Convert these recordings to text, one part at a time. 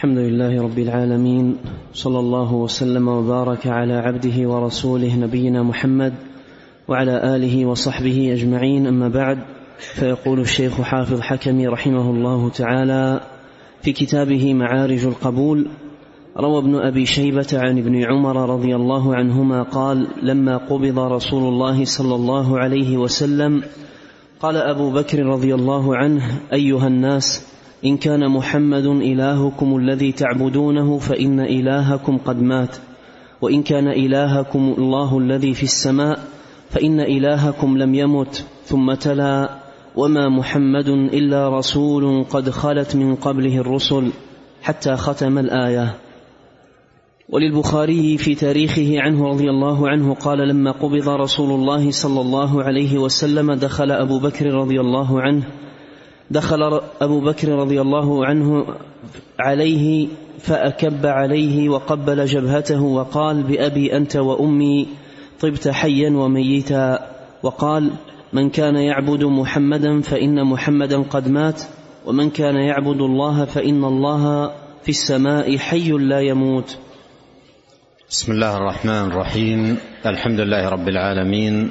الحمد لله رب العالمين صلى الله وسلم وبارك على عبده ورسوله نبينا محمد وعلى آله وصحبه أجمعين. أما بعد فيقول الشيخ حافظ حكمي رحمه الله تعالى في كتابه معارج القبول روى ابن أبي شيبة عن ابن عمر رضي الله عنهما قال لما قبض رسول الله صلى الله عليه وسلم قال أبو بكر رضي الله عنه أيها الناس إن كان محمد إلهكم الذي تعبدونه فإن إلهكم قد مات. وإن كان إلهكم الله الذي في السماء فإن إلهكم لم يمت ثم تلا. وما محمد إلا رسول قد خلت من قبله الرسل حتى ختم الآية. وللبخاري في تاريخه عنه رضي الله عنه قال لما قبض رسول الله صلى الله عليه وسلم دخل أبو بكر رضي الله عنه دخل أبو بكر رضي الله عنه عليه فأكب عليه وقبل جبهته وقال بأبي أنت وأمي طبت حيا وميتا وقال من كان يعبد محمدا فإن محمدا قد مات ومن كان يعبد الله فإن الله في السماء حي لا يموت. بسم الله الرحمن الرحيم. الحمد لله رب العالمين.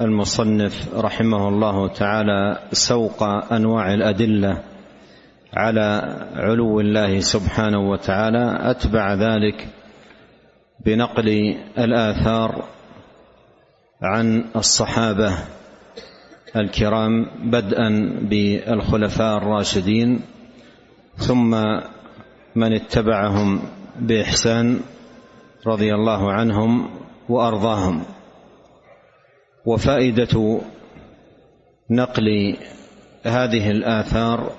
المصنف رحمه الله تعالى سوق أنواع الأدلة على علو الله سبحانه وتعالى أتبع ذلك بنقل الآثار عن الصحابة الكرام بدءا بالخلفاء الراشدين ثم من اتبعهم بإحسان رضي الله عنهم وأرضاهم. وفائدة نقل هذه الآثار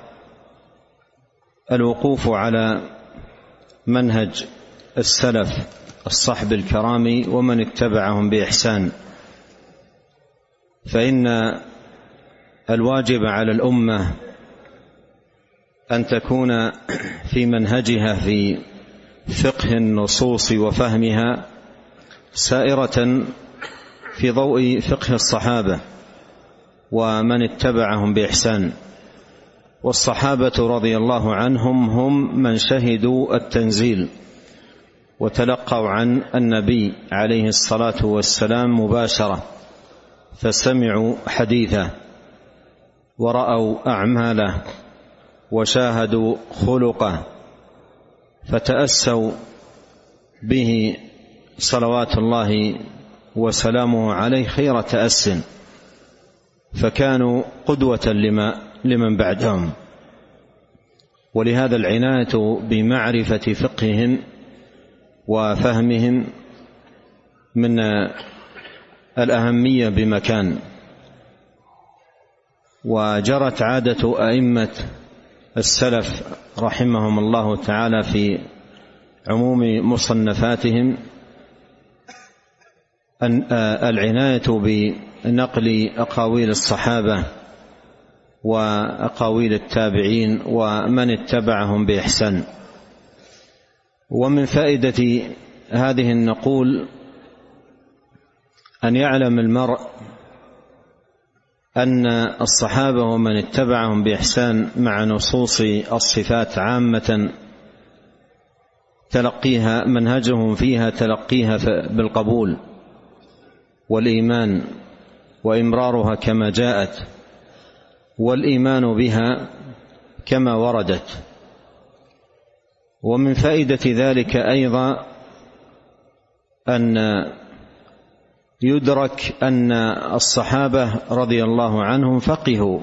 الوقوف على منهج السلف الصحب الكرام ومن اتبعهم بإحسان. فإن الواجب على الأمة أن تكون في منهجها في فقه النصوص وفهمها سائرة في ضوء فقه الصحابة ومن اتبعهم بإحسان. والصحابة رضي الله عنهم هم من شهدوا التنزيل وتلقوا عن النبي عليه الصلاة والسلام مباشرة فسمعوا حديثه ورأوا أعماله وشاهدوا خلقه فتأسوا به صلوات الله وسلامه عليه خير تأس. فكانوا قدوة لما لمن بعدهم. ولهذا العناية بمعرفة فقههم وفهمهم من الأهمية بمكان. وجرت عادة أئمة السلف رحمهم الله تعالى في عموم مصنفاتهم العناية بنقل أقاويل الصحابة وأقاويل التابعين ومن اتبعهم بإحسان. ومن فائدة هذه النقول أن يعلم المرء أن الصحابة ومن اتبعهم بإحسان مع نصوص الصفات عامة تلقيها منهجهم فيها تلقيها بالقبول. والإيمان وإمرارها كما جاءت والإيمان بها كما وردت. ومن فائدة ذلك أيضا أن يدرك أن الصحابة رضي الله عنهم فقهوا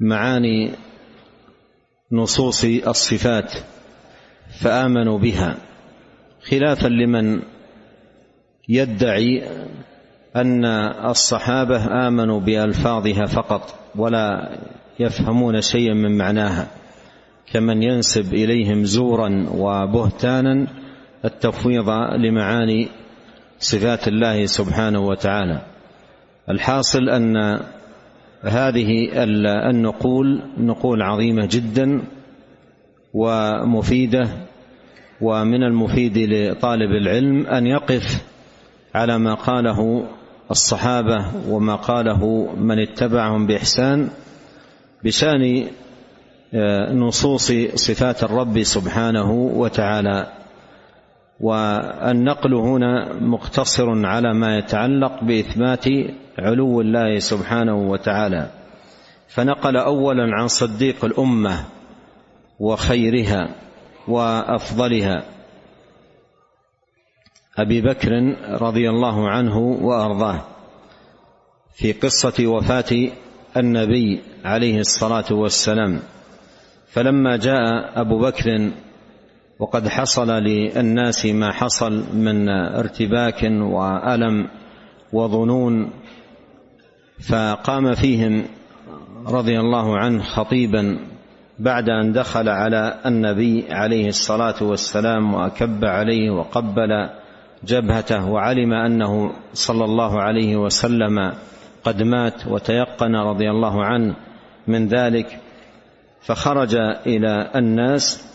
معاني نصوص الصفات فآمنوا بها خلافا لمن يدعي أن الصحابة آمنوا بألفاظها فقط ولا يفهمون شيئا من معناها. كمن ينسب إليهم زورا وبهتانا التفويض لمعاني صفات الله سبحانه وتعالى. الحاصل أن هذه النقول نقول عظيمة جدا ومفيدة ومن المفيد لطالب العلم أن يقف على ما قاله الصحابة وما قاله من اتبعهم بإحسان بشأن آه، نصوص صفات الرب سبحانه وتعالى. والنقل هنا مقتصر على ما يتعلق بإثبات علو الله سبحانه وتعالى. فنقل اولا عن صديق الأمة وخيرها وأفضلها. أبي بكر رضي الله عنه وأرضاه في قصة وفاة النبي عليه الصلاة والسلام. فلما جاء أبو بكر وقد حصل للناس ما حصل من ارتباك وألم وظنون فقام فيهم رضي الله عنه خطيبا بعد أن دخل على النبي عليه الصلاة والسلام وأكب عليه وقبل جبهته وعلم أنه صلى الله عليه وسلم قد مات وتيقن رضي الله عنه من ذلك فخرج إلى الناس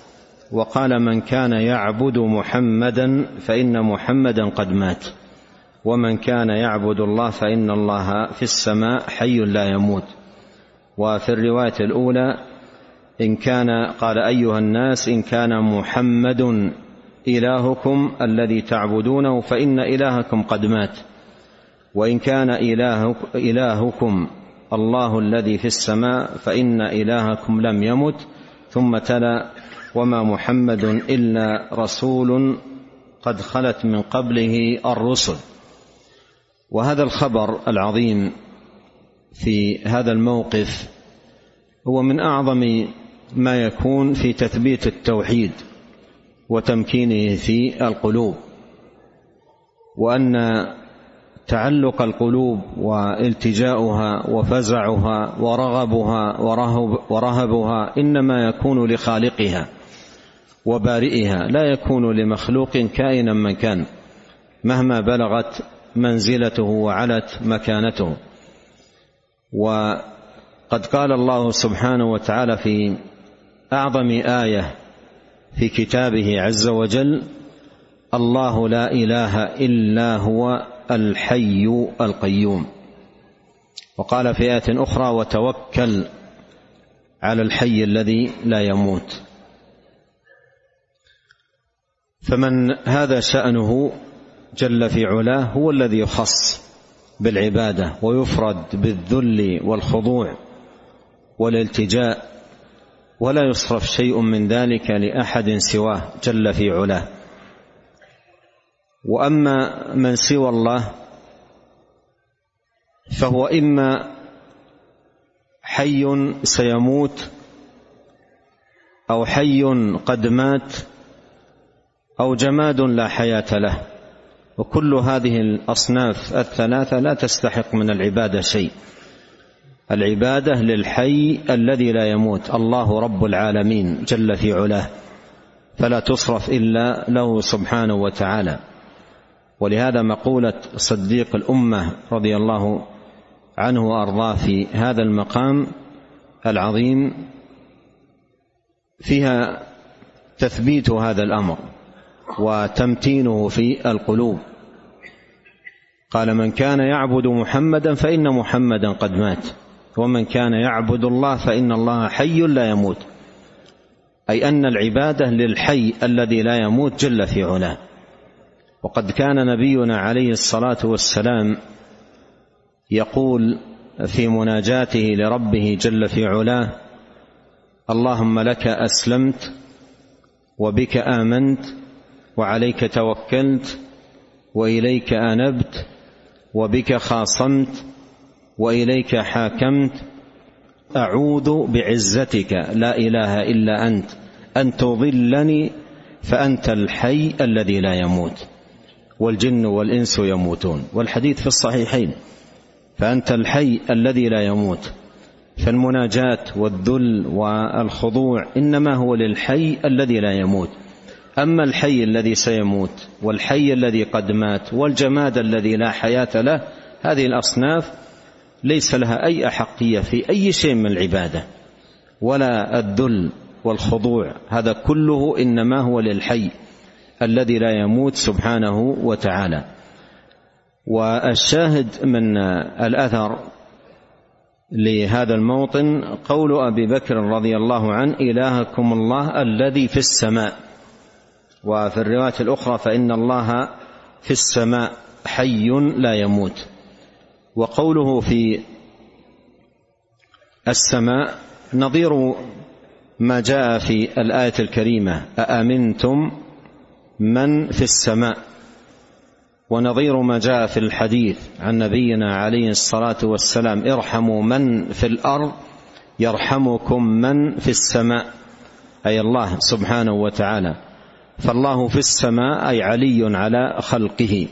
وقال من كان يعبد محمدا فإن محمدا قد مات ومن كان يعبد الله فإن الله في السماء حي لا يموت. وفي الرواية الأولى إن كان قال أيها الناس إن كان محمد إلهكم الذي تعبدونه فإن إلهكم قد مات. وإن كان إلهكم الله الذي في السماء فإن إلهكم لم يمت ثم تلا وما محمد إلا رسول قد خلت من قبله الرسل. وهذا الخبر العظيم في هذا الموقف هو من أعظم ما يكون في تثبيت التوحيد. وتمكينه في القلوب وأن تعلق القلوب والتجاؤها وفزعها ورغبها ورهب ورهبها إنما يكون لخالقها وبارئها لا يكون لمخلوق كائنا من كان مهما بلغت منزلته وعلت مكانته. وقد قال الله سبحانه وتعالى في أعظم آية في كتابه عز وجل الله لا إله إلا هو الحي القيوم. وقال في آية أخرى وتوكل على الحي الذي لا يموت فمن هذا شأنه جل في علاه هو الذي يخص بالعبادة ويفرد بالذل والخضوع والالتجاء ولا يصرف شيء من ذلك لأحد سواه جل في علاه. وأما من سوى الله فهو إما حي سيموت أو حي قد مات أو جماد لا حياة له. وكل هذه الأصناف الثلاثة لا تستحق من العبادة شيء. العبادة للحي الذي لا يموت. الله رب العالمين جل في علاه. فلا تصرف إلا له سبحانه وتعالى. ولهذا مقولة صديق الأمة رضي الله عنه وأرضاه في هذا المقام العظيم فيها تثبيت هذا الأمر وتمتينه في القلوب. قال من كان يعبد محمدا فإن محمدا قد مات. ومن كان يعبد الله فإن الله حي لا يموت. أي أن العبادة للحي الذي لا يموت جل في علاه. وقد كان نبينا عليه الصلاة والسلام يقول في مناجاته لربه جل في علاه اللهم لك أسلمت وبك آمنت وعليك توكلت وإليك أنبت وبك خاصمت وإليك حاكمت أعوذ بعزتك لا إله إلا أنت أن تضلني فأنت الحي الذي لا يموت والجن والإنس يموتون. والحديث في الصحيحين فأنت الحي الذي لا يموت. فالمناجاة والذل والخضوع إنما هو للحي الذي لا يموت. أما الحي الذي سيموت والحي الذي قد مات والجماد الذي لا حياة له هذه الأصناف ليس لها أي أحقية في أي شيء من العبادة ولا الذل والخضوع هذا كله إنما هو للحي الذي لا يموت سبحانه وتعالى. والشاهد من الأثر لهذا الموطن قول أبي بكر رضي الله عنه إلهكم الله الذي في السماء. وفي الرواية الأخرى فإن الله في السماء حي لا يموت. وقوله في السماء نظير ما جاء في الآية الكريمة أأمنتم من في السماء؟ ونظير ما جاء في الحديث عن نبينا عليه الصلاة والسلام ارحموا من في الأرض يرحمكم من في السماء. أي الله سبحانه وتعالى. فالله في السماء أي علي على خلقه.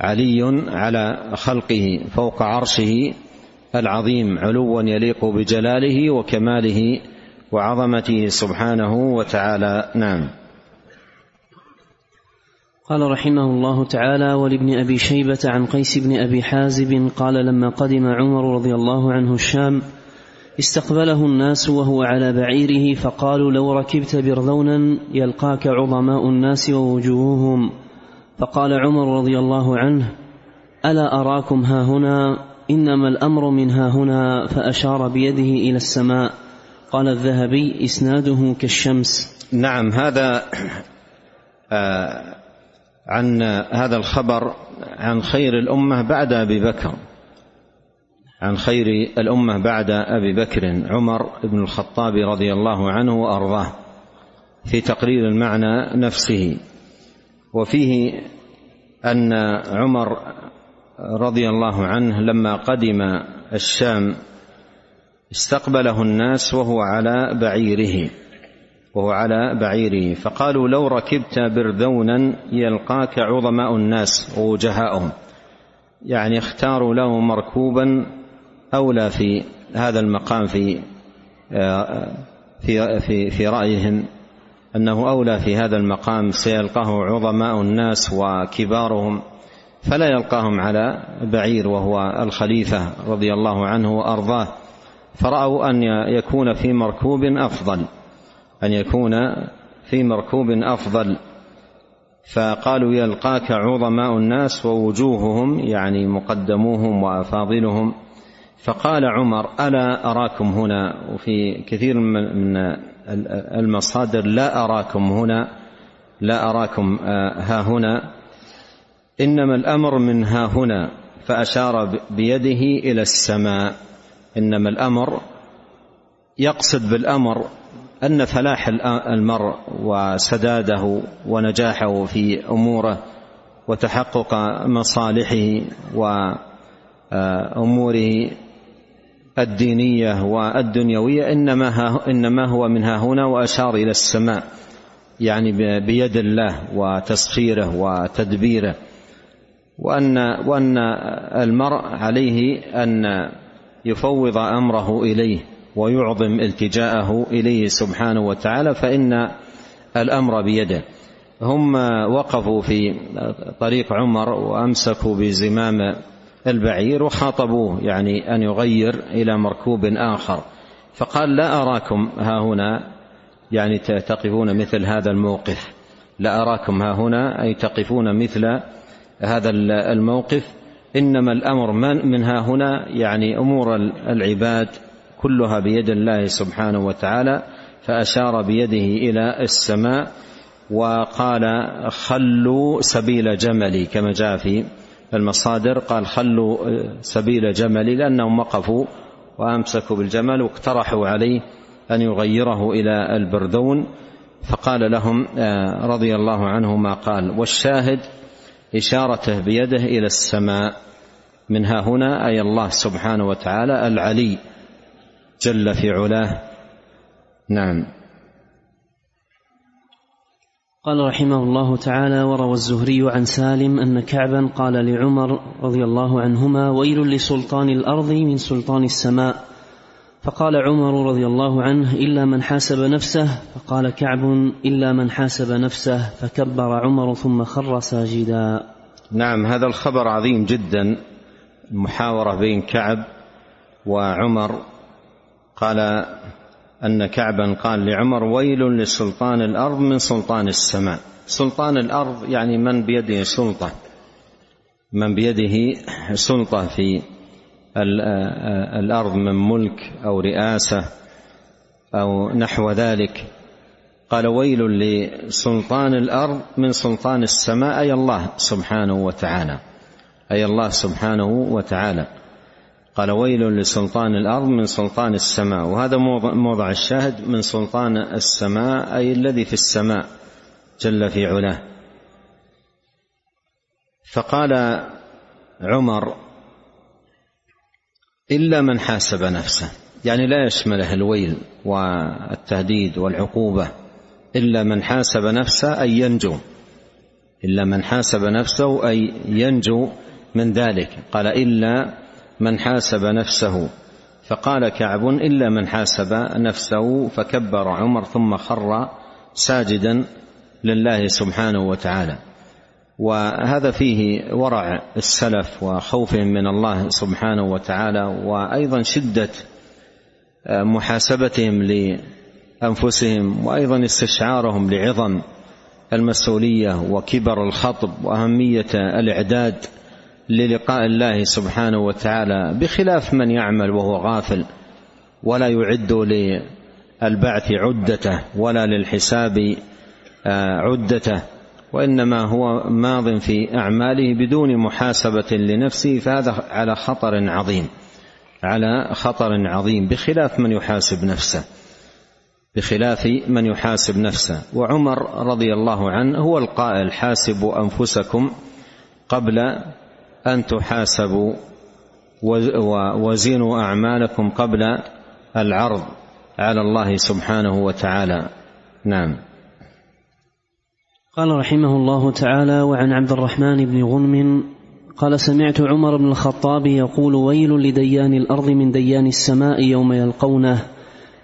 علي على خلقه فوق عرشه العظيم علوا يليق بجلاله وكماله وعظمته سبحانه وتعالى. نعم. قال رحمه الله تعالى ولابن أبي شيبة عن قيس بن أبي حازب قال لما قدم عمر رضي الله عنه الشام استقبله الناس وهو على بعيره فقالوا لو ركبت برذونا يلقاك عظماء الناس ووجوههم. فقال عمر رضي الله عنه ألا أراكم ها هنا؟ إنما الأمر من ها هنا. فأشار بيده إلى السماء. قال الذهبي إسناده كالشمس. نعم هذا آه عن هذا الخبر عن خير الأمة بعد أبي بكر. عن خير الأمة بعد أبي بكر. عمر بن الخطاب رضي الله عنه وأرضاه في تقرير المعنى نفسه. وفيه أن عمر رضي الله عنه لما قدم الشام استقبله الناس وهو على بعيره وهو على بعيره. فقالوا لو ركبت برذونا يلقاك عظماء الناس ووجهاؤهم. يعني اختاروا له مركوبا أولى في هذا المقام في في في في رأيهم. أنه أولى في هذا المقام سيلقاه عظماء الناس وكبارهم فلا يلقاهم على بعير وهو الخليفة رضي الله عنه وأرضاه. فرأوا أن يكون في مركوب أفضل أن يكون في مركوب أفضل. فقالوا يلقاك عظماء الناس ووجوههم يعني مقدموهم وأفاضلهم. فقال عمر ألا أراكم هنا؟ وفي كثير من المصادر لا أراكم هنا لا أراكم آه، ها هنا. إنما الأمر من ها هنا فأشار بيده إلى السماء. إنما الأمر يقصد بالأمر أن فلاح المرء وسداده ونجاحه في أموره وتحقق مصالحه واموره الدينية والدنيوية إنما إنما هو من ها هنا وأشار إلى السماء يعني بيد الله وتسخيره وتدبيره. وان وأن المرء عليه أن يفوض أمره إليه ويعظم التجاءه إليه سبحانه وتعالى فإن الأمر بيده. هم وقفوا في طريق عمر وأمسكوا بزمام البعير وخاطبوه يعني أن يغير إلى مركوب آخر. فقال لا أراكم ها هنا. يعني تقفون مثل هذا الموقف. لا أراكم ها هنا. أي تقفون مثل هذا الموقف. إنما الأمر من ها هنا يعني أمور العباد كلها بيد الله سبحانه وتعالى. فأشار بيده إلى السماء وقال خلوا سبيل جملي. كما جاء في المصادر قال خلوا سبيل جملي لأنهم وقفوا وأمسكوا بالجمل واقترحوا عليه أن يغيره إلى البردون. فقال لهم آه، رضي الله عنه ما قال والشاهد إشارته بيده إلى السماء من ها هنا أي الله سبحانه وتعالى العلي جل في علاه. نعم. قال رحمه الله تعالى وروى الزهري عن سالم أن كعبا قال لعمر رضي الله عنهما ويل لسلطان الأرض من سلطان السماء فقال عمر رضي الله عنه إلا من حاسب نفسه فقال كعب إلا من حاسب نفسه فكبر عمر ثم خر ساجدا. نعم هذا الخبر عظيم جدا المحاورة بين كعب وعمر. قال أن كعبا قال لعمر ويل لسلطان الأرض من سلطان السماء. سلطان الأرض يعني من بيده سلطة. من بيده سلطة في الأرض من ملك أو رئاسة أو نحو ذلك. قال ويل لسلطان الأرض من سلطان السماء. أي الله سبحانه وتعالى. أي الله سبحانه وتعالى. قال ويل لسلطان الأرض من سلطان السماء. وهذا موضع الشاهد من سلطان السماء أي الذي في السماء جل في علاه. فقال عمر إلا من حاسب نفسه. يعني لا يشمله الويل والتهديد والعقوبة. إلا من حاسب نفسه أي ينجو. إلا من حاسب نفسه أي ينجو من ذلك. قال إلا من حاسب نفسه. فقال كعب إلا من حاسب نفسه فكبر عمر ثم خر ساجدا لله سبحانه وتعالى. وهذا فيه ورع السلف وخوفهم من الله سبحانه وتعالى وأيضا شدة محاسبتهم لأنفسهم وأيضا استشعارهم لعظم المسؤولية وكبر الخطب وأهمية الإعداد للقاء الله سبحانه وتعالى بخلاف من يعمل وهو غافل ولا يعد للبعث عدته ولا للحساب عدته وإنما هو ماض في أعماله بدون محاسبة لنفسه فهذا على خطر عظيم على خطر عظيم بخلاف من يحاسب نفسه بخلاف من يحاسب نفسه. وعمر رضي الله عنه هو القائل حاسبوا أنفسكم قبل أن تحاسبوا وزنوا أعمالكم قبل العرض على الله سبحانه وتعالى. نعم. قال رحمه الله تعالى وعن عبد الرحمن بن غنم قال سمعت عمر بن الخطاب يقول ويل لديان الأرض من ديان السماء يوم يلقونه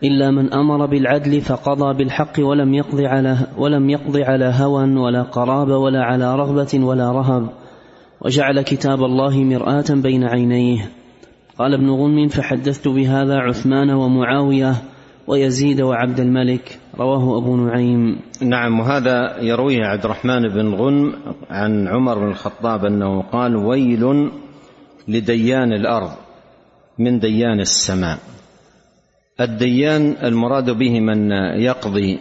إلا من أمر بالعدل فقضى بالحق ولم يقض على ولم يقض على هوى ولا قرابه ولا على رغبة ولا رهب وجعل كتاب الله مرآة بين عينيه. قال ابن غنم فحدثت بهذا عثمان ومعاوية ويزيد وعبد الملك. رواه أبو نعيم. نعم وهذا يرويه عبد الرحمن بن غنم عن عمر بن الخطاب أنه قال ويل لديان الأرض من ديان السماء. الديان المراد به من يقضي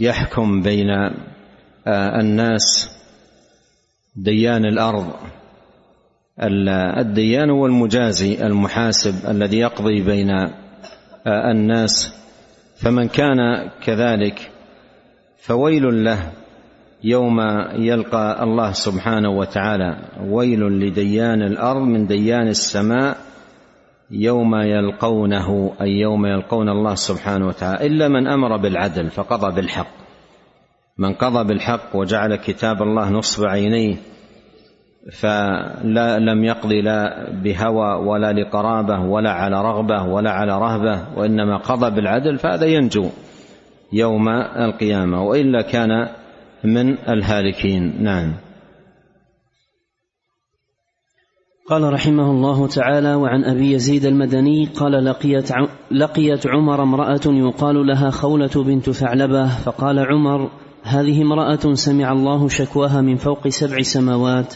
ويحكم بين الناس ديان الأرض. الديان هو المجازي المحاسب الذي يقضي بين الناس. فمن كان كذلك فويل له يوم يلقى الله سبحانه وتعالى. ويل لديان الأرض من ديان السماء يوم يلقونه أي يوم يلقون الله سبحانه وتعالى. إلا من أمر بالعدل فقضى بالحق. من قضى بالحق وجعل كتاب الله نصب عينيه فلا لم يقضي لا بهوى ولا لقرابة ولا على رغبة ولا على رهبة وإنما قضى بالعدل فهذا ينجو يوم القيامة وإلا كان من الهالكين. نعم. قال رحمه الله تعالى وعن أبي يزيد المدني قال لقيت لقيت عمر امرأة يقال لها خولة بنت ثعلبة فقال عمر هذه امرأة سمع الله شكواها من فوق سبع سماوات.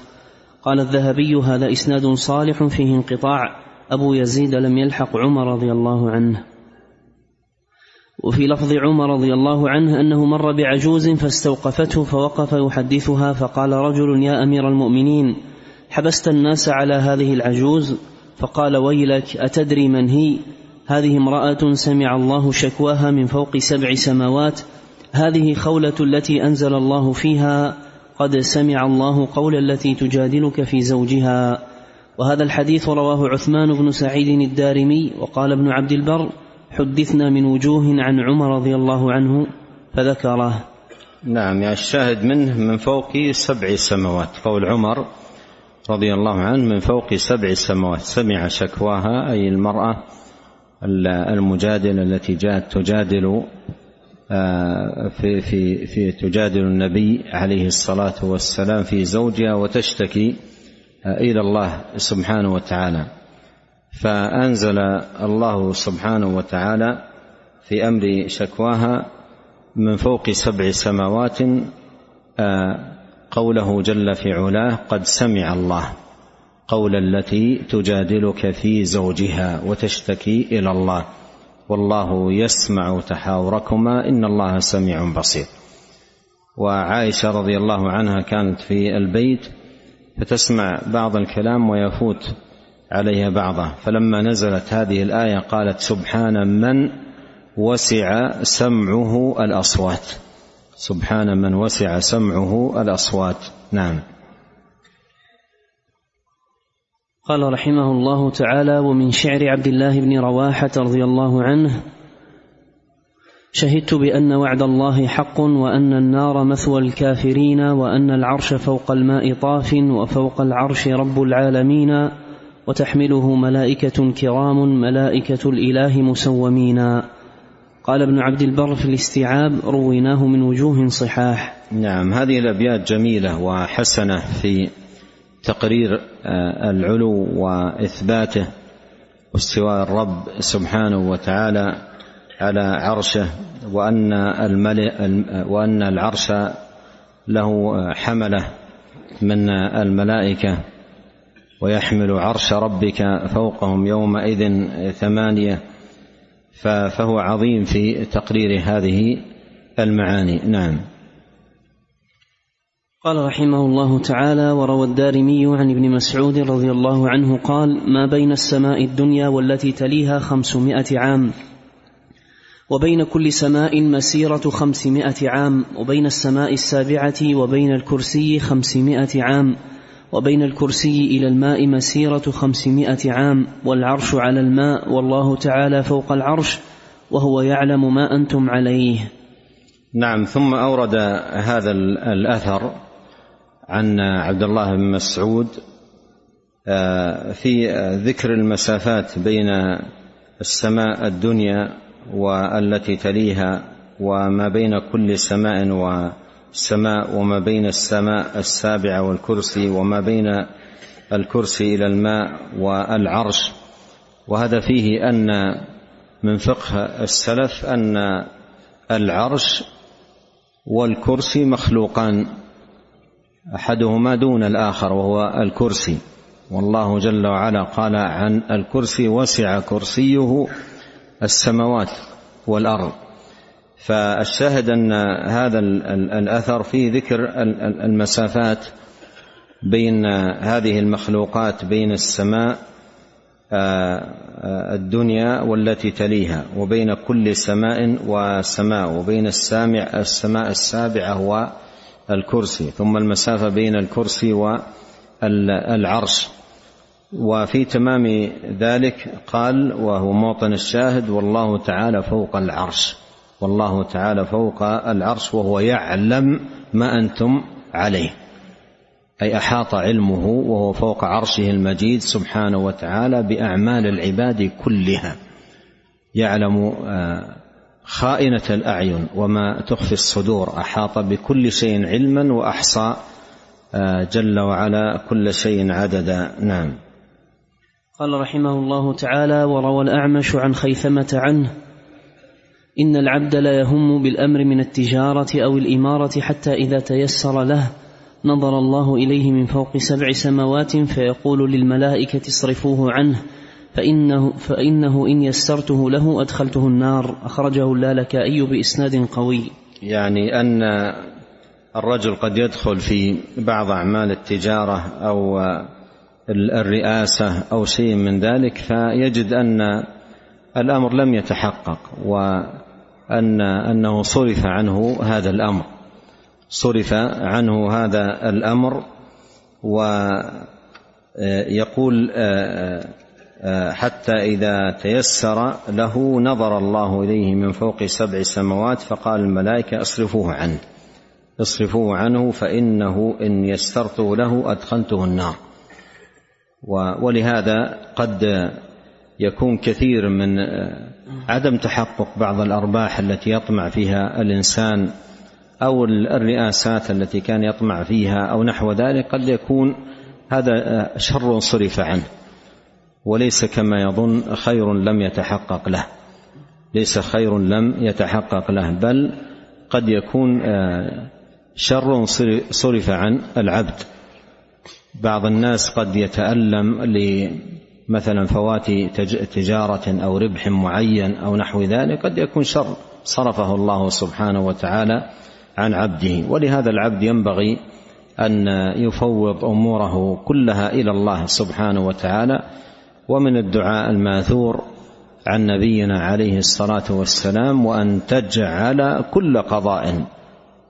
قال الذهبي هذا إسناد صالح فيه انقطاع. أبو يزيد لم يلحق عمر رضي الله عنه. وفي لفظ عمر رضي الله عنه أنه مر بعجوز فاستوقفته فوقف يحدثها فقال رجل يا أمير المؤمنين حبست الناس على هذه العجوز؟ فقال ويلك أتدري من هي؟ هذه امرأة سمع الله شكواها من فوق سبع سماوات. هذه خولة التي أنزل الله فيها قد سمع الله قول التي تجادلك في زوجها. وهذا الحديث رواه عثمان بن سعيد الدارمي وقال ابن عبد البر حدثنا من وجوه عن عمر رضي الله عنه فذكره. نعم الشاهد منه من فوق سبع سماوات. قول عمر رضي الله عنه من فوق سبع سماوات. سمع شكواها أي المرأة المجادلة التي جاءت تجادل في في في تجادل النبي عليه الصلاة والسلام في زوجها وتشتكي آه، إلى الله سبحانه وتعالى. فأنزل الله سبحانه وتعالى في أمر شكواها من فوق سبع سماوات آه، قوله جل في علاه قد سمع الله قول التي تجادلك في زوجها وتشتكي إلى الله. والله يسمع تحاوركما. إن الله سميع بصير. وعائشة رضي الله عنها كانت في البيت فتسمع بعض الكلام ويفوت عليها بعضه. فلما نزلت هذه الآية قالت سبحان من وسع سمعه الأصوات. سبحان من وسع سمعه الأصوات. نعم. قال رحمه الله تعالى ومن شعر عبد الله بن رواحة رضي الله عنه شهدت بأن وعد الله حق وأن النار مثوى الكافرين وأن العرش فوق الماء طاف وفوق العرش رب العالمين وتحمله ملائكة كرام ملائكة الإله مسومين. قال ابن عبد البر في الاستيعاب رويناه من وجوه صحاح. نعم هذه الأبيات جميلة وحسنة في تقرير آه، العلو وإثباته واستواء الرب سبحانه وتعالى على عرشه وأن وأن العرش له حملة من الملائكة ويحمل عرش ربك فوقهم يومئذ ثمانية فهو عظيم في تقرير هذه المعاني. نعم. قال رحمه الله تعالى وروى الدارمي عن ابن مسعود رضي الله عنه قال ما بين السماء الدنيا والتي تليها خمسمائة عام وبين كل سماء مسيرة خمسمائة عام وبين السماء السابعة وبين الكرسي خمسمائة عام وبين الكرسي إلى الماء مسيرة خمسمائة عام والعرش على الماء والله تعالى فوق العرش وهو يعلم ما أنتم عليه. نعم ثم أورد هذا الأثر عن عبد الله بن مسعود آه، في ذكر المسافات بين السماء الدنيا والتي تليها وما بين كل سماء و السماء وما بين السماء السابعه والكرسي وما بين الكرسي إلى الماء والعرش. وهذا فيه أن من فقه السلف أن العرش والكرسي مخلوقان. أحدهما دون الآخر وهو الكرسي. والله جل وعلا قال عن الكرسي وسع كرسيه السماوات والأرض. فالشاهد أن هذا الأثر فيه ذكر المسافات بين هذه المخلوقات بين السماء آه، آه، الدنيا والتي تليها وبين كل سماء وسماء وبين السامع السماء السابعة والكرسي ثم المسافة بين الكرسي والعرش. وفي تمام ذلك قال وهو موطن الشاهد والله تعالى فوق العرش. والله تعالى فوق العرش وهو يعلم ما أنتم عليه. أي أحاط علمه وهو فوق عرشه المجيد سبحانه وتعالى بأعمال العباد كلها. يعلم خائنة الأعين وما تخفي الصدور أحاط بكل شيء علما وأحصى آه، جل وعلا كل شيء عددا. نعم. قال رحمه الله تعالى وروى الأعمش عن خيثمة عنه إن العبد لا يهم بالأمر من التجارة أو الإمارة حتى إذا تيسر له نظر الله إليه من فوق سبع سماوات فيقول للملائكة اصرفوه عنه. فإنه, فإنه إن يسرته له أدخلته النار. أخرجه اللالكائي بإسناد قوي. يعني أن الرجل قد يدخل في بعض أعمال التجارة أو الرئاسة أو شيء من ذلك فيجد أن الأمر لم يتحقق و أن أنه صرف عنه هذا الأمر. صرف عنه هذا الأمر ويقول حتى إذا تيسر له نظر الله إليه من فوق سبع سماوات فقال الملائكة اصرفوه عنه. اصرفوه عنه فإنه إن يسرته له أدخلته النار. ولهذا قد يكون كثير من عدم تحقق بعض الأرباح التي يطمع فيها الإنسان أو الرئاسات التي كان يطمع فيها أو نحو ذلك قد يكون هذا شر صرف عنه. وليس كما يظن خير لم يتحقق له. ليس خير لم يتحقق له بل قد يكون شر صرف عن العبد. بعض الناس قد يتألم لمثلا فوات تجارة أو ربح معين أو نحو ذلك قد يكون شر صرفه الله سبحانه وتعالى عن عبده. ولهذا العبد ينبغي أن يفوض أموره كلها إلى الله سبحانه وتعالى ومن الدعاء الماثور عن نبينا عليه الصلاة والسلام وأن تجعل كل قضاء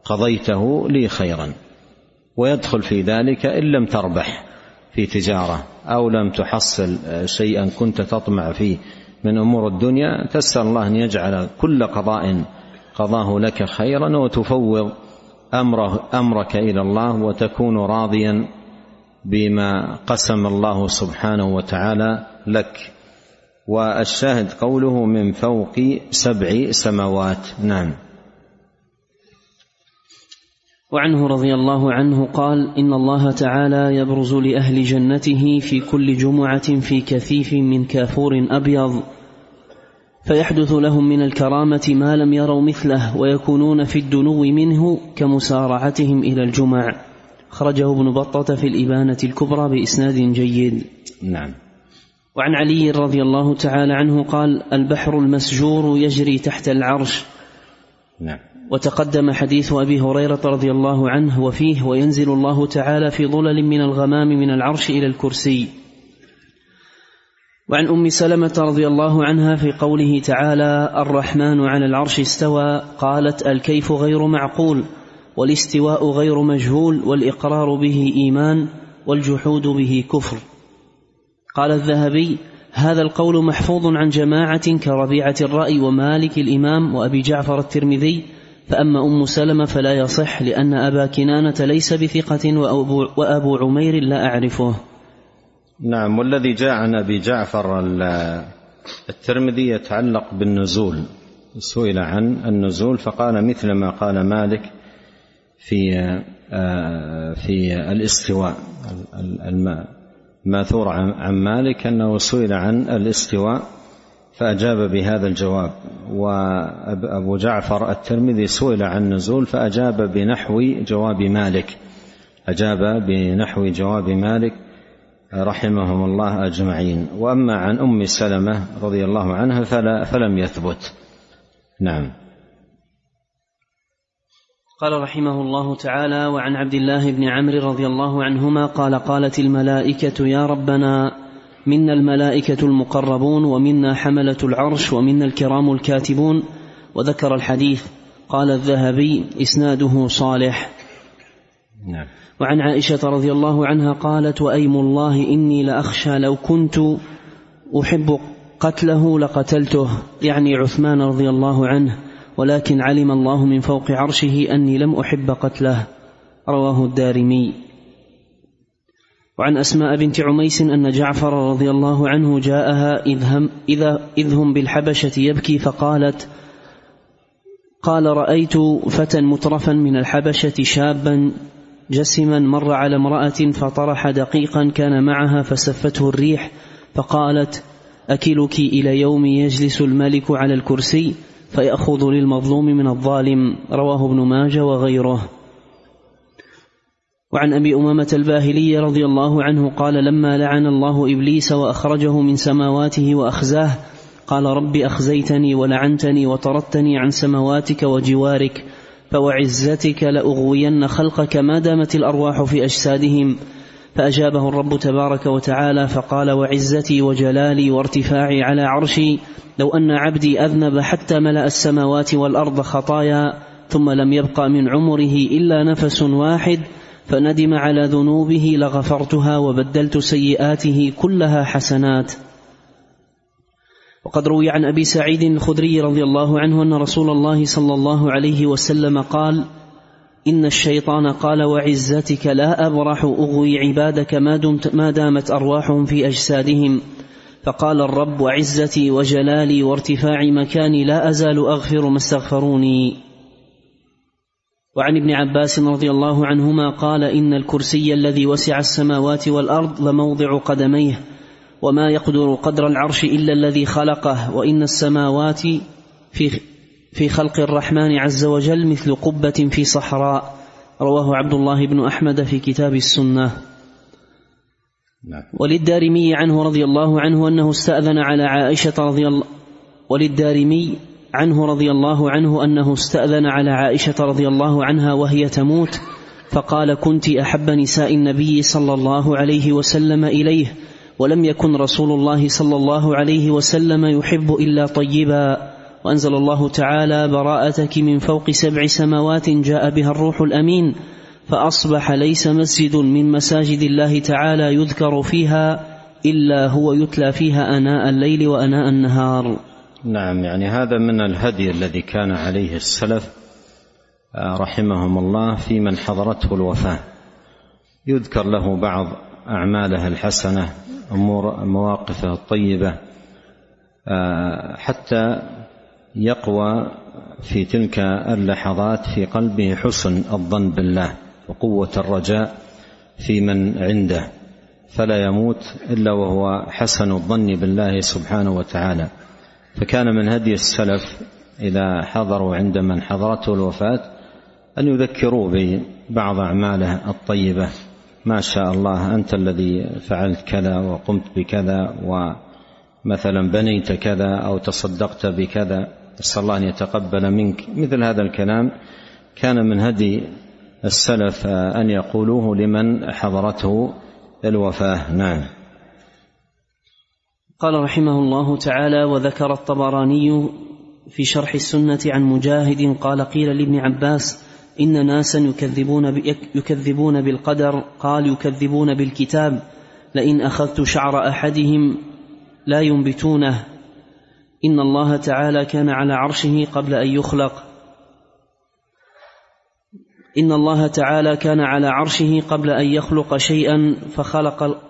قضيته لي خيرا ويدخل في ذلك إن لم تربح في تجارة أو لم تحصل شيئا كنت تطمع فيه من أمور الدنيا تسأل الله أن يجعل كل قضاء قضاه لك خيرا وتفوض أمره أمرك إلى الله وتكون راضيا بما قسم الله سبحانه وتعالى لك. والشاهد قوله من فوق سبع سماوات. نعم. وعنه رضي الله عنه قال إن الله تعالى يبرز لأهل جنته في كل جمعة في كثيف من كافور أبيض فيحدث لهم من الكرامة ما لم يروا مثله ويكونون في الدنو منه كمسارعتهم إلى الجمع. خرجه ابن بطة في الإبانة الكبرى بإسناد جيد. نعم. وعن علي رضي الله تعالى عنه قال البحر المسجور يجري تحت العرش. نعم. وتقدم حديث أبي هريرة رضي الله عنه وفيه وينزل الله تعالى في ظلل من الغمام من العرش إلى الكرسي. وعن أم سلمة رضي الله عنها في قوله تعالى الرحمن على العرش استوى. قالت الكيف غير معقول. والاستواء غير مجهول والإقرار به إيمان والجحود به كفر. قال الذهبي هذا القول محفوظ عن جماعة كربيعة الرأي ومالك الإمام وأبي جعفر الترمذي فأما أم سلمة فلا يصح لأن أبا كنانة ليس بثقة وأبو, وأبو عمير لا أعرفه. نعم والذي جاء عن أبي جعفر الترمذي يتعلق بالنزول سئل عن النزول فقال مثل ما قال مالك في في الاستواء الماثور عن مالك أنه سئل عن الاستواء فأجاب بهذا الجواب. وأبو جعفر الترمذي سئل عن نزول فأجاب بنحو جواب مالك. أجاب بنحو جواب مالك رحمهم الله أجمعين. وأما عن أم سلمة رضي الله عنها فلا فلم يثبت. نعم. قال رحمه الله تعالى وعن عبد الله بن عمرو رضي الله عنهما قال قالت الملائكة يا ربنا منا الملائكة المقربون ومنا حملة العرش ومنا الكرام الكاتبون وذكر الحديث. قال الذهبي إسناده صالح نعم. وعن عائشة رضي الله عنها قالت وأيم الله إني لأخشى لو كنت أحب قتله لقتلته يعني عثمان رضي الله عنه. ولكن علم الله من فوق عرشه أني لم أحب قتله. رواه الدارمي. وعن أسماء بنت عميس أن جعفر رضي الله عنه جاءها إذ هم, إذا إذ هم بالحبشة يبكي فقالت قال رأيت فتى مترفا من الحبشة شابا جسما مر على امرأة فطرح دقيقا كان معها فسفته الريح فقالت أكلك إلى يوم يجلس الملك على الكرسي؟ فيأخذ للمظلوم من الظالم رواه ابن ماجه وغيره. وعن أبي أمامة الباهلي رضي الله عنه قال لما لعن الله إبليس وأخرجه من سماواته وأخزاه قال رب أخزيتني ولعنتني وطردتني عن سماواتك وجوارك فوعزتك لأغوين خلقك ما دامت الأرواح في أجسادهم فأجابه الرب تبارك وتعالى فقال وعزتي وجلالي وارتفاعي على عرشي لو أن عبدي أذنب حتى ملأ السماوات والأرض خطايا ثم لم يبق من عمره إلا نفس واحد فندم على ذنوبه لغفرتها وبدلت سيئاته كلها حسنات. وقد روي عن أبي سعيد الخدري رضي الله عنه أن رسول الله صلى الله عليه وسلم قال إن الشيطان قال وعزتك لا أبرح أغوي عبادك ما, دمت ما دامت أرواحهم في أجسادهم. فقال الرب وعزتي وجلالي وارتفاع مكاني لا أزال أغفر ما استغفروني. وعن ابن عباس رضي الله عنهما قال إن الكرسي الذي وسع السماوات والأرض لموضع قدميه وما يقدر قدر العرش إلا الذي خلقه وإن السماوات في في خلق الرحمن عز وجل مثل قبة في صحراء. رواه عبد الله بن أحمد في كتاب السنة. نعم. وللدارمي عنه رضي الله عنه أنه استأذن على عائشة رضي الله وللدارمي عنه رضي الله عنه أنه استأذن على عائشة رضي الله عنها وهي تموت. فقال كنت أحب نساء النبي صلى الله عليه وسلم إليه ولم يكن رسول الله صلى الله عليه وسلم يحب إلا طيبا. وأنزل الله تعالى براءتك من فوق سبع سماوات جاء بها الروح الأمين فأصبح ليس مسجد من مساجد الله تعالى يذكر فيها إلا هو يتلى فيها أناء الليل وأناء النهار. نعم يعني هذا من الهدي الذي كان عليه السلف آه، رحمهم الله في من حضرته الوفاة. يذكر له بعض أعماله الحسنة أمور مواقفه الطيبة آه، حتى يقوى في تلك اللحظات في قلبه حسن الظن بالله وقوة الرجاء في من عنده فلا يموت إلا وهو حسن الظن بالله سبحانه وتعالى. فكان من هدي السلف إذا حضروا عند من حضرته الوفاة أن يذكروه ببعض أعماله الطيبة. ما شاء الله أنت الذي فعلت كذا وقمت بكذا ومثلا بنيت كذا أو تصدقت بكذا. نسأل الله أن يتقبل منك. مثل هذا الكلام كان من هدي السلف أن يقولوه لمن حضرته الوفاة. نعم. قال رحمه الله تعالى وذكر الطبراني في شرح السنة عن مجاهد قال قيل لابن عباس إن ناسا يكذبون يكذبون بالقدر قال يكذبون بالكتاب لئن أخذت شعر أحدهم لا ينبتونه. إن الله تعالى كان على عرشه قبل أن يخلق. إن الله تعالى كان على عرشه قبل أن يخلق شيئا فخلق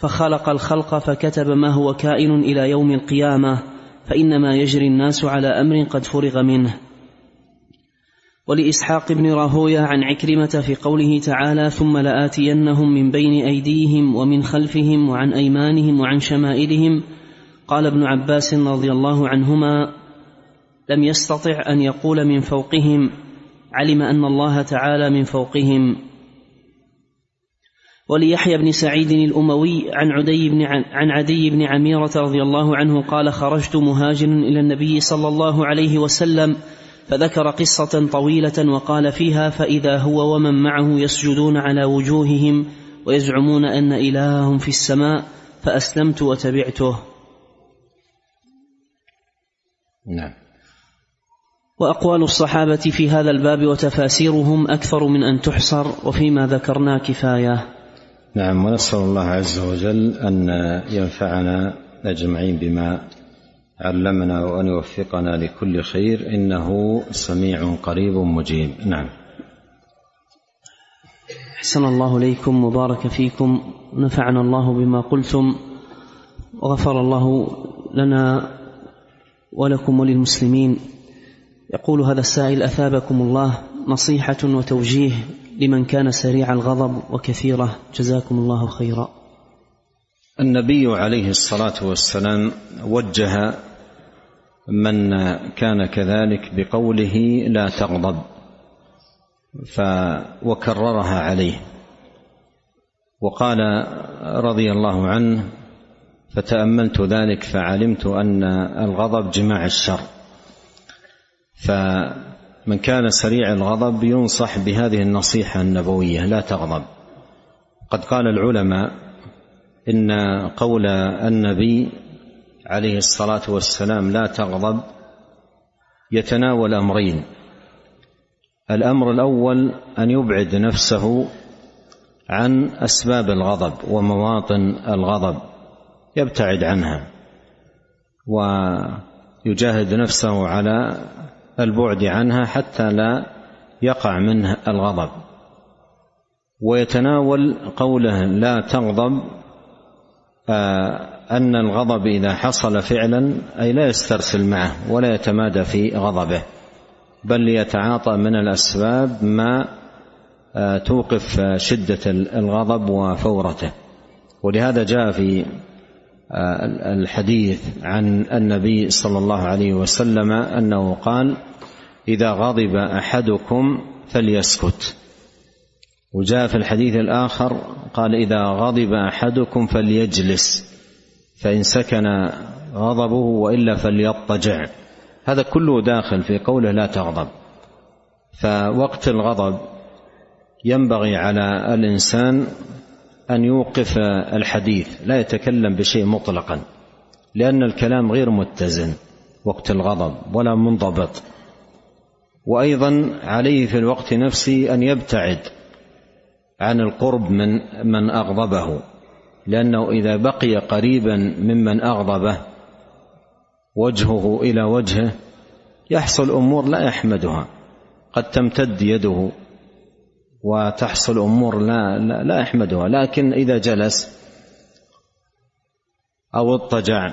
فخلق الخلق فكتب ما هو كائن إلى يوم القيامة فإنما يجري الناس على أمر قد فرغ منه. ولإسحاق بن راهوية عن عكرمة في قوله تعالى ثم لآتينهم من بين أيديهم ومن خلفهم وعن أيمانهم وعن شمائلهم قال ابن عباس رضي الله عنهما لم يستطع أن يقول من فوقهم علم أن الله تعالى من فوقهم. وليحيى بن سعيد الأموي عن عدي بن عن عدي بن عميرة رضي الله عنه قال خرجت مهاجرا إلى النبي صلى الله عليه وسلم فذكر قصة طويلة وقال فيها فإذا هو ومن معه يسجدون على وجوههم ويزعمون أن إلههم في السماء فأسلمت وتبعته. نعم. وأقوال الصحابة في هذا الباب وتفاسيرهم أكثر من أن تحصر وفيما ذكرنا كفاية. نعم ونسأل الله عز وجل أن ينفعنا أجمعين بما علمنا وأن يوفقنا لكل خير. إنه سميع قريب مجيب. نعم. أحسن الله إليكم وبارك فيكم نفعنا الله بما قلتم وغفر الله لنا ولكم وللمسلمين. يقول هذا السائل أثابكم الله نصيحة وتوجيه لمن كان سريع الغضب وكثيرة. جزاكم الله خيرا. النبي عليه الصلاة والسلام وجه من كان كذلك بقوله لا تغضب ف وكررها عليه وقال رضي الله عنه فتأملت ذلك فعلمت أن الغضب جماع الشر. فمن كان سريع الغضب ينصح بهذه النصيحة النبوية لا تغضب. قد قال العلماء إن قول النبي عليه الصلاة والسلام لا تغضب يتناول أمرين. الأمر الأول أن يبعد نفسه عن أسباب الغضب ومواطن الغضب. يبتعد عنها ويجاهد نفسه على البعد عنها حتى لا يقع منه الغضب. ويتناول قوله لا تغضب أن الغضب إذا حصل فعلا أي لا يسترسل معه ولا يتمادى في غضبه بل يتعاطى من الأسباب ما توقف شدة الغضب وفورته. ولهذا جاء في الحديث عن النبي صلى الله عليه وسلم أنه قال إذا غضب أحدكم فليسكت. وجاء في الحديث الآخر قال إذا غضب أحدكم فليجلس فإن سكن غضبه وإلا فليضطجع. هذا كله داخل في قوله لا تغضب. فوقت الغضب ينبغي على الإنسان أن يوقف الحديث لا يتكلم بشيء مطلقا لأن الكلام غير متزن وقت الغضب ولا منضبط. وأيضا عليه في الوقت نفسه أن يبتعد عن القرب من من أغضبه لأنه إذا بقي قريبا ممن أغضبه وجهه إلى وجهه يحصل أمور لا يحمدها قد تمتد يده. وتحصل أمور لا لا, لا يحمدها لكن إذا جلس أو اضطجع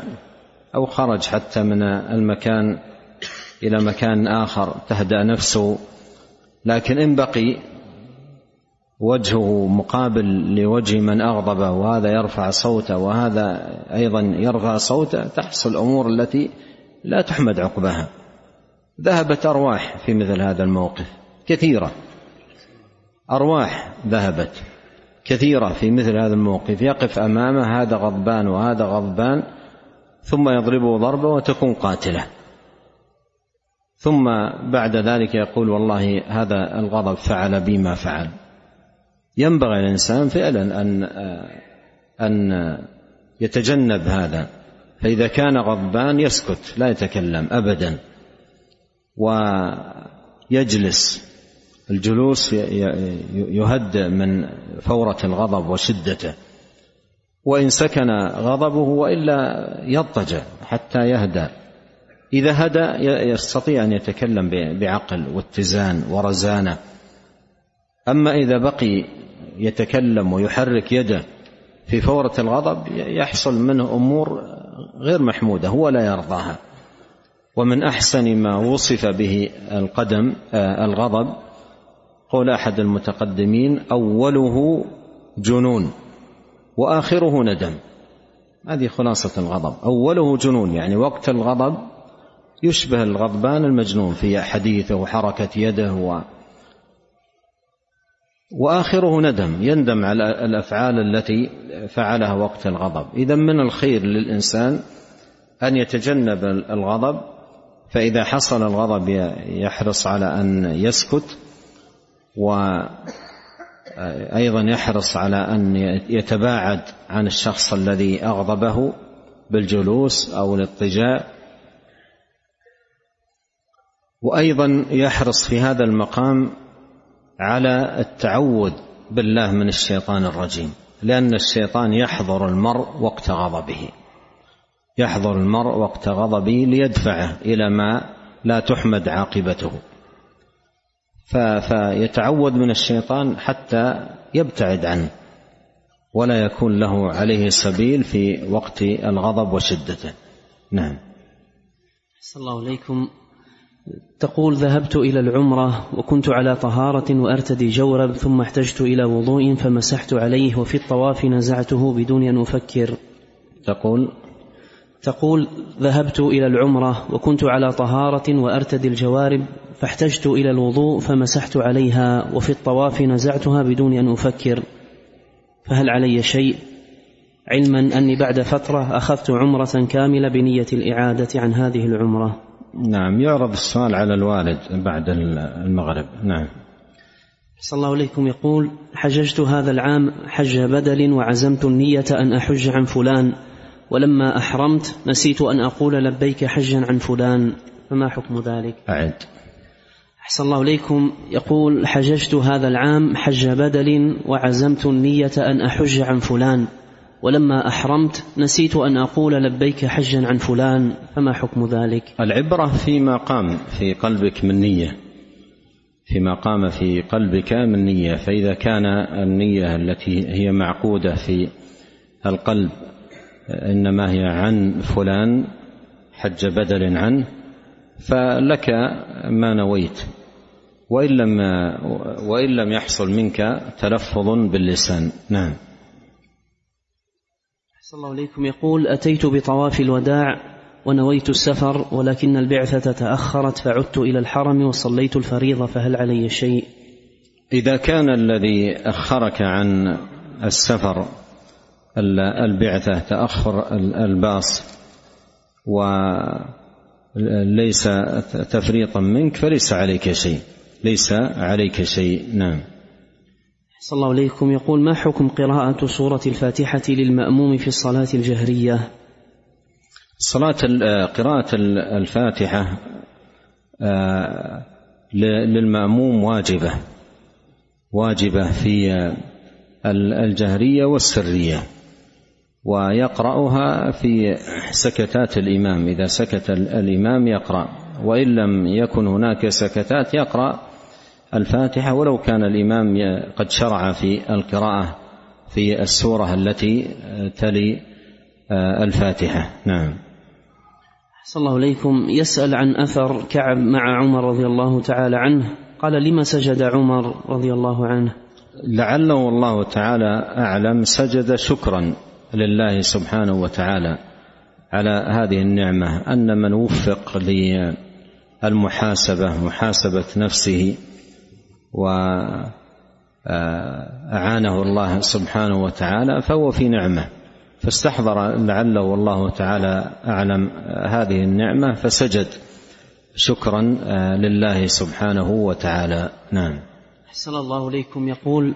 أو خرج حتى من المكان إلى مكان آخر تهدأ نفسه. لكن إن بقي وجهه مقابل لوجه من أغضبه وهذا يرفع صوته وهذا أيضا يرفع صوته تحصل أمور التي لا تحمد عقبها. ذهبت أرواح في مثل هذا الموقف كثيرة. أرواح ذهبت كثيرة في مثل هذا الموقف. يقف أمامه هذا غضبان وهذا غضبان ثم يضربه ضربة وتكون قاتلة. ثم بعد ذلك يقول والله هذا الغضب فعل بي ما فعل. ينبغي الانسان فعلا أن أن يتجنب هذا. فإذا كان غضبان يسكت لا يتكلم ابدا ويجلس. الجلوس يهدئ من فورة الغضب وشدته وإن سكن غضبه وإلا يضطجع حتى يهدأ. إذا هدأ يستطيع أن يتكلم بعقل واتزان ورزانة. أما إذا بقي يتكلم ويحرك يده في فورة الغضب يحصل منه أمور غير محمودة هو لا يرضاها. ومن أحسن ما وصف به القدم آه، الغضب قول أحد المتقدمين أوله جنون وآخره ندم. هذه خلاصة الغضب. أوله جنون يعني وقت الغضب يشبه الغضبان المجنون في حديثه وحركة يده و وآخره ندم يندم على الأفعال التي فعلها وقت الغضب. إذا من الخير للإنسان أن يتجنب الغضب فإذا حصل الغضب يحرص على أن يسكت وأيضا يحرص على أن يتباعد عن الشخص الذي أغضبه بالجلوس أو الاضطجاع. وأيضا يحرص في هذا المقام على التعوذ بالله من الشيطان الرجيم لأن الشيطان يحضر المرء وقت غضبه. يحضر المرء وقت غضبه ليدفعه إلى ما لا تحمد عاقبته. فيتعوذ من الشيطان حتى يبتعد عنه ولا يكون له عليه سبيل في وقت الغضب وشدته. نعم. صلى الله عليكم تقول ذهبت إلى العمرة وكنت على طهارة وأرتدي جورب ثم احتجت إلى وضوء فمسحت عليه وفي الطواف نزعته بدون أن أفكر. تقول تقول ذهبت إلى العمرة وكنت على طهارة وأرتدي الجوارب فاحتجت إلى الوضوء فمسحت عليها وفي الطواف نزعتها بدون أن أفكر. فهل علي شيء؟ علما أني بعد فترة أخذت عمرة كاملة بنية الإعادة عن هذه العمرة. نعم يعرض السؤال على الوالد بعد المغرب. نعم. صلى الله عليكم. يقول حججت هذا العام حج بدل وعزمت النية أن أحج عن فلان ولما أحرمت نسيت أن أقول لبيك حجا عن فلان. فما حكم ذلك؟ أعد. أحسن الله إليكم. يقول حججت هذا العام حج بدل وعزمت النية أن أحج عن فلان. ولما أحرمت نسيت أن أقول لبيك حجا عن فلان. فما حكم ذلك؟ العبرة فيما قام في قلبك من نية. فيما قام في قلبك من نية. فإذا كان النية التي هي معقودة في القلب إنما هي عن فلان حج بدل عنه. فلك ما نويت. وإن لم وإن لم يحصل منك تلفظ باللسان. نعم. أحسن الله إليكم. يقول أتيت بطواف الوداع ونويت السفر ولكن البعثة تأخرت فعدت إلى الحرم وصليت الفريضة فهل علي شيء؟ إذا كان الذي أخرك عن السفر البعثة تأخر الباص وليس تفريطا منك فليس عليك شيء. ليس عليك شيء. نعم. صلى الله عليكم يقول ما حكم قراءة سورة الفاتحة للمأموم في الصلاة الجهرية؟ صلاة قراءة الفاتحة آه، للمأموم واجبة. واجبة في الجهرية والسرية. ويقرأها في سكتات الإمام. إذا سكت الإمام يقرأ. وإن لم يكن هناك سكتات يقرأ الفاتحة ولو كان الإمام قد شرع في القراءة في السورة التي تلي آه، الفاتحة. نعم. صلى الله عليكم يسأل عن أثر كعب مع عمر رضي الله تعالى عنه. قال لما سجد عمر رضي الله عنه؟ لعله والله تعالى أعلم سجد شكرا. لله سبحانه وتعالى على هذه النعمة أن من وفق للمحاسبة محاسبة نفسه وأعانه الله سبحانه وتعالى فهو في نعمة. فاستحضر لعله والله تعالى أعلم هذه النعمة فسجد شكرا لله سبحانه وتعالى. نعم. أحسن الله إليكم. يقول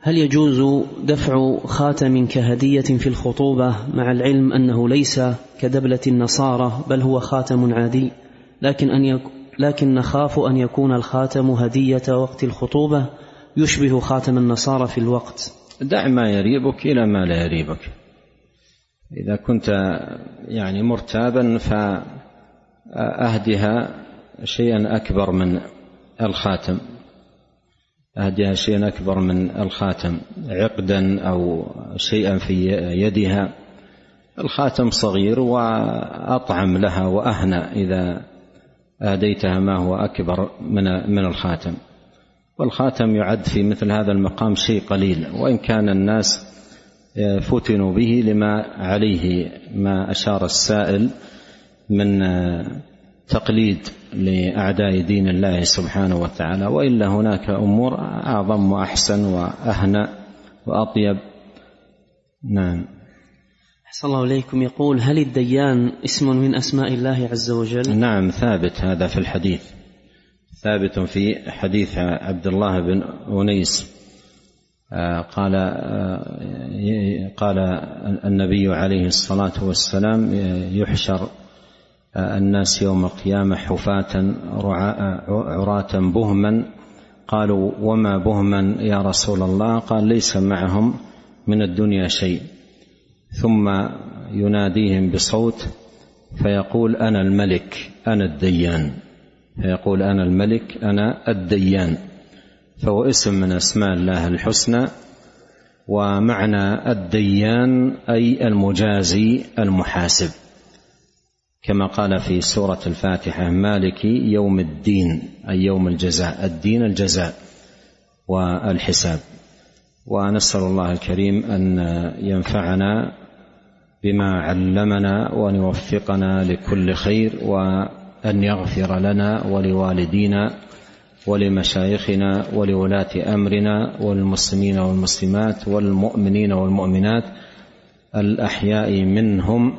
هل يجوز دفع خاتم كهدية في الخطوبة مع العلم أنه ليس كدبلة النصارى بل هو خاتم عادي؟ لكن أن يك لكن نخاف أن يكون الخاتم هدية وقت الخطوبة يشبه خاتم النصارى في الوقت. دع ما يريبك إلى ما لا يريبك. إذا كنت يعني مرتابا فأهدها شيئا أكبر من الخاتم. أهدها شيئا أكبر من الخاتم. عقدا أو شيئا في يدها. الخاتم صغير وأطعم لها وأهنى إذا آديتها ما هو أكبر من من الخاتم. والخاتم يعد في مثل هذا المقام شيء قليل وإن كان الناس فتنوا به لما عليه ما أشار السائل من تقليد لأعداء دين الله سبحانه وتعالى وإلا هناك أمور أعظم وأحسن واهنى وأطيب. نعم. أحسن الله إليكم. يقول هل الديان اسم من أسماء الله عز وجل؟ نعم ثابت هذا في الحديث. ثابت في حديث عبد الله بن أنيس. آه، قال آه، قال النبي عليه الصلاة والسلام يحشر الناس يوم القيامة حفاة عراة بهما. قالوا وما بهما يا رسول الله؟ قال ليس معهم من الدنيا شيء. ثم يناديهم بصوت فيقول أنا الملك أنا الديان. فيقول أنا الملك أنا الديان. فهو اسم من أسماء الله الحسنى ومعنى الديان أي المجازي المحاسب. كما قال في سورة الفاتحة مالك يوم الدين أي يوم الجزاء الدين الجزاء والحساب. ونسأل الله الكريم أن ينفعنا بما علمنا وأن يوفقنا لكل خير وأن يغفر لنا ولوالدينا ولمشايخنا ولولاة أمرنا والمسلمين والمسلمات والمؤمنين والمؤمنات الأحياء منهم